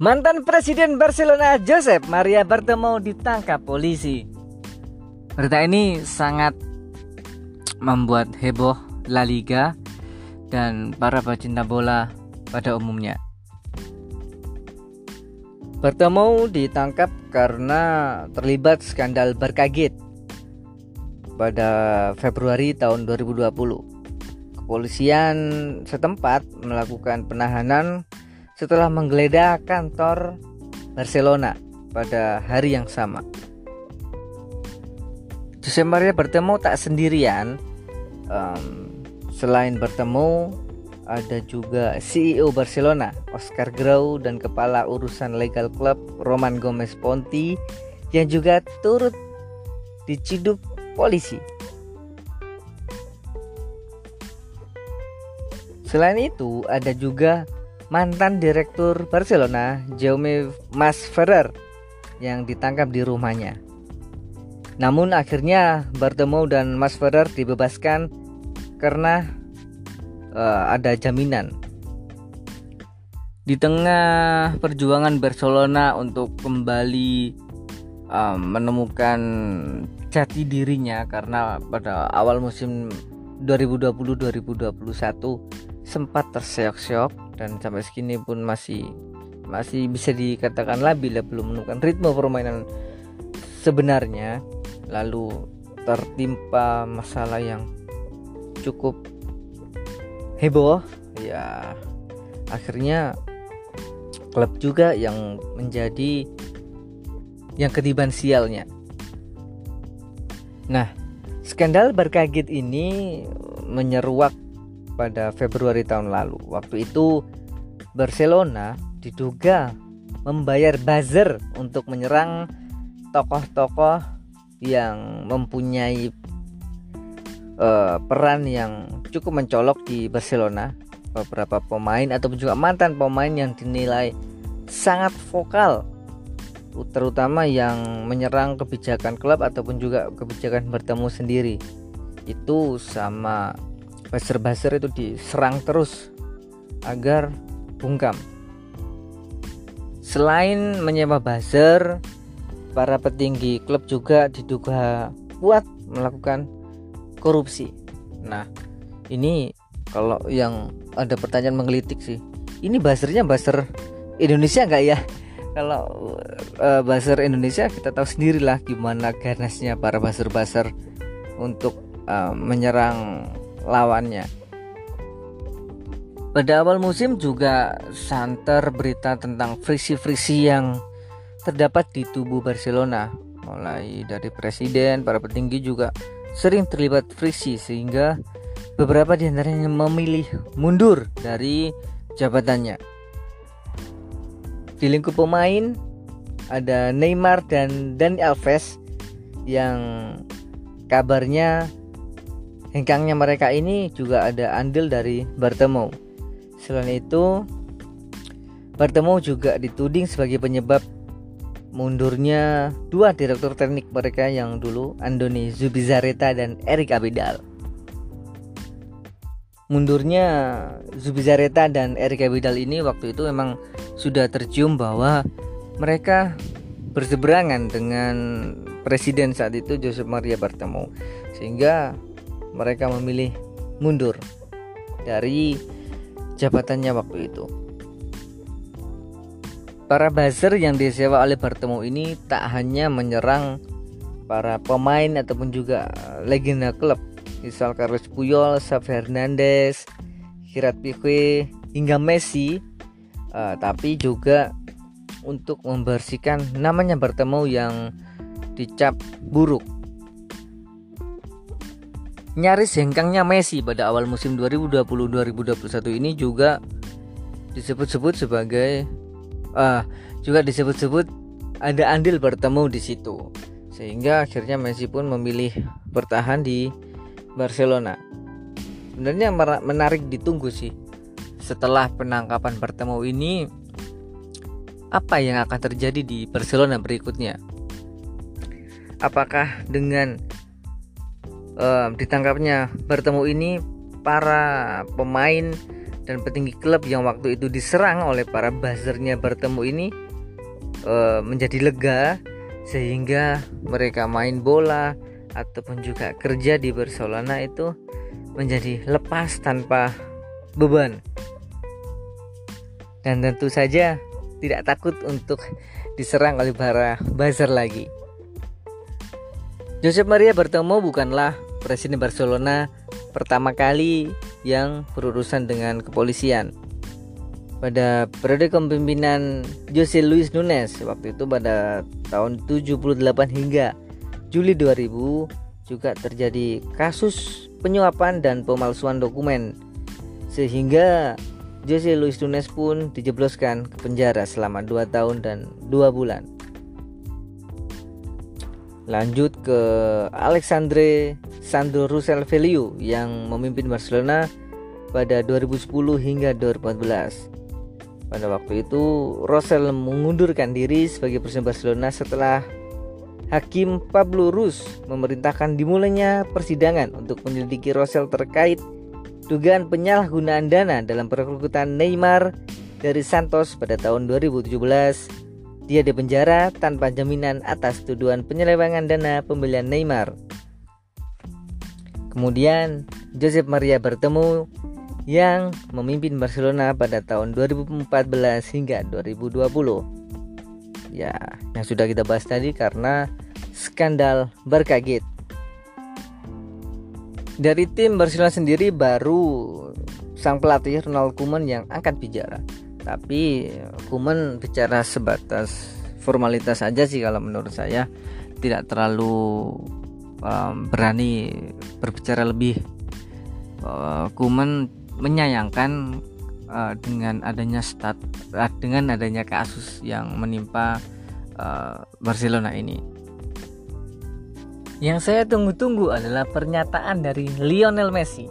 Mantan Presiden Barcelona Josep Maria Bartomeu ditangkap polisi. Berita ini sangat membuat heboh La Liga dan para pecinta bola pada umumnya. Bartomeu ditangkap karena terlibat skandal berkaget pada Februari tahun 2020. Kepolisian setempat melakukan penahanan setelah menggeledah kantor Barcelona pada hari yang sama. Jose Maria bertemu tak sendirian. Um, selain bertemu, ada juga CEO Barcelona, Oscar Grau dan kepala urusan legal klub Roman Gomez Ponti yang juga turut diciduk polisi. Selain itu, ada juga mantan direktur Barcelona Jaume Masferrer yang ditangkap di rumahnya. Namun akhirnya Bartomeu dan Masferrer dibebaskan karena uh, ada jaminan. Di tengah perjuangan Barcelona untuk kembali um, menemukan jati dirinya karena pada awal musim 2020-2021 sempat terseok-seok dan sampai segini pun masih masih bisa dikatakan labil ya belum menemukan ritme permainan sebenarnya lalu tertimpa masalah yang cukup heboh ya akhirnya klub juga yang menjadi yang ketiban sialnya. Nah skandal berkaget ini menyeruak pada Februari tahun lalu. Waktu itu Barcelona diduga membayar buzzer untuk menyerang tokoh-tokoh yang mempunyai uh, peran yang cukup mencolok di Barcelona. Beberapa pemain atau juga mantan pemain yang dinilai sangat vokal terutama yang menyerang kebijakan klub ataupun juga kebijakan bertemu sendiri itu sama buzzer-buzzer itu diserang terus agar bungkam. Selain menyewa buzzer, para petinggi klub juga diduga kuat melakukan korupsi. Nah, ini kalau yang ada pertanyaan menggelitik sih, ini buzzernya buzzer Indonesia nggak ya? Kalau uh, buzzer Indonesia kita tahu sendirilah gimana ganasnya para buzzer-buzzer untuk uh, menyerang lawannya. Pada awal musim juga santer berita tentang friksi-friksi yang terdapat di tubuh Barcelona, mulai dari presiden, para petinggi juga sering terlibat friksi sehingga beberapa di antaranya memilih mundur dari jabatannya. Di lingkup pemain ada Neymar dan Dani Alves yang kabarnya Hengkangnya mereka ini juga ada andil dari Bartemu. Selain itu, Bartemu juga dituding sebagai penyebab mundurnya dua direktur teknik mereka yang dulu Andoni Zubizarreta dan Erik Abidal. Mundurnya Zubizarreta dan Erik Abidal ini waktu itu memang sudah tercium bahwa mereka berseberangan dengan presiden saat itu Josep Maria Bartomeu sehingga mereka memilih mundur dari jabatannya waktu itu. Para buzzer yang disewa oleh Bartemu ini tak hanya menyerang para pemain ataupun juga legenda klub, misal Carlos Puyol, Xavi Hernandez, Gerard Pique hingga Messi, uh, tapi juga untuk membersihkan namanya Bartemu yang dicap buruk nyaris hengkangnya Messi pada awal musim 2020-2021 ini juga disebut-sebut sebagai uh, juga disebut-sebut ada andil bertemu di situ sehingga akhirnya Messi pun memilih bertahan di Barcelona. Sebenarnya menarik ditunggu sih setelah penangkapan bertemu ini apa yang akan terjadi di Barcelona berikutnya. Apakah dengan uh, ditangkapnya bertemu ini para pemain dan petinggi klub yang waktu itu diserang oleh para buzzernya bertemu ini e, menjadi lega sehingga mereka main bola ataupun juga kerja di Barcelona itu menjadi lepas tanpa beban dan tentu saja tidak takut untuk diserang oleh para buzzer lagi. Josep Maria Bartomeu bukanlah presiden Barcelona pertama kali yang berurusan dengan kepolisian. Pada periode kepemimpinan Jose Luis Nunes waktu itu pada tahun 78 hingga Juli 2000 juga terjadi kasus penyuapan dan pemalsuan dokumen sehingga Jose Luis Nunes pun dijebloskan ke penjara selama 2 tahun dan 2 bulan. Lanjut ke Alexandre Sandro Russell Velio yang memimpin Barcelona pada 2010 hingga 2014. Pada waktu itu, Russell mengundurkan diri sebagai presiden Barcelona setelah Hakim Pablo Rus memerintahkan dimulainya persidangan untuk menyelidiki Russell terkait dugaan penyalahgunaan dana dalam perekrutan Neymar dari Santos pada tahun 2017. Dia dipenjara tanpa jaminan atas tuduhan penyelewengan dana pembelian Neymar. Kemudian Josep Maria bertemu yang memimpin Barcelona pada tahun 2014 hingga 2020. Ya, yang sudah kita bahas tadi karena skandal Barca. Dari tim Barcelona sendiri baru sang pelatih Ronald Koeman yang angkat bicara. Tapi Koeman bicara sebatas formalitas saja sih kalau menurut saya tidak terlalu um, berani berbicara lebih. Uh, Koeman menyayangkan uh, dengan adanya stat uh, dengan adanya kasus yang menimpa uh, Barcelona ini. Yang saya tunggu-tunggu adalah pernyataan dari Lionel Messi.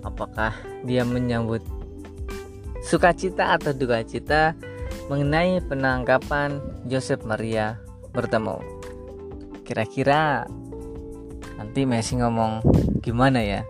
Apakah dia menyambut sukacita atau duka cita mengenai penangkapan Joseph Maria bertemu? Kira-kira nanti Messi ngomong gimana ya?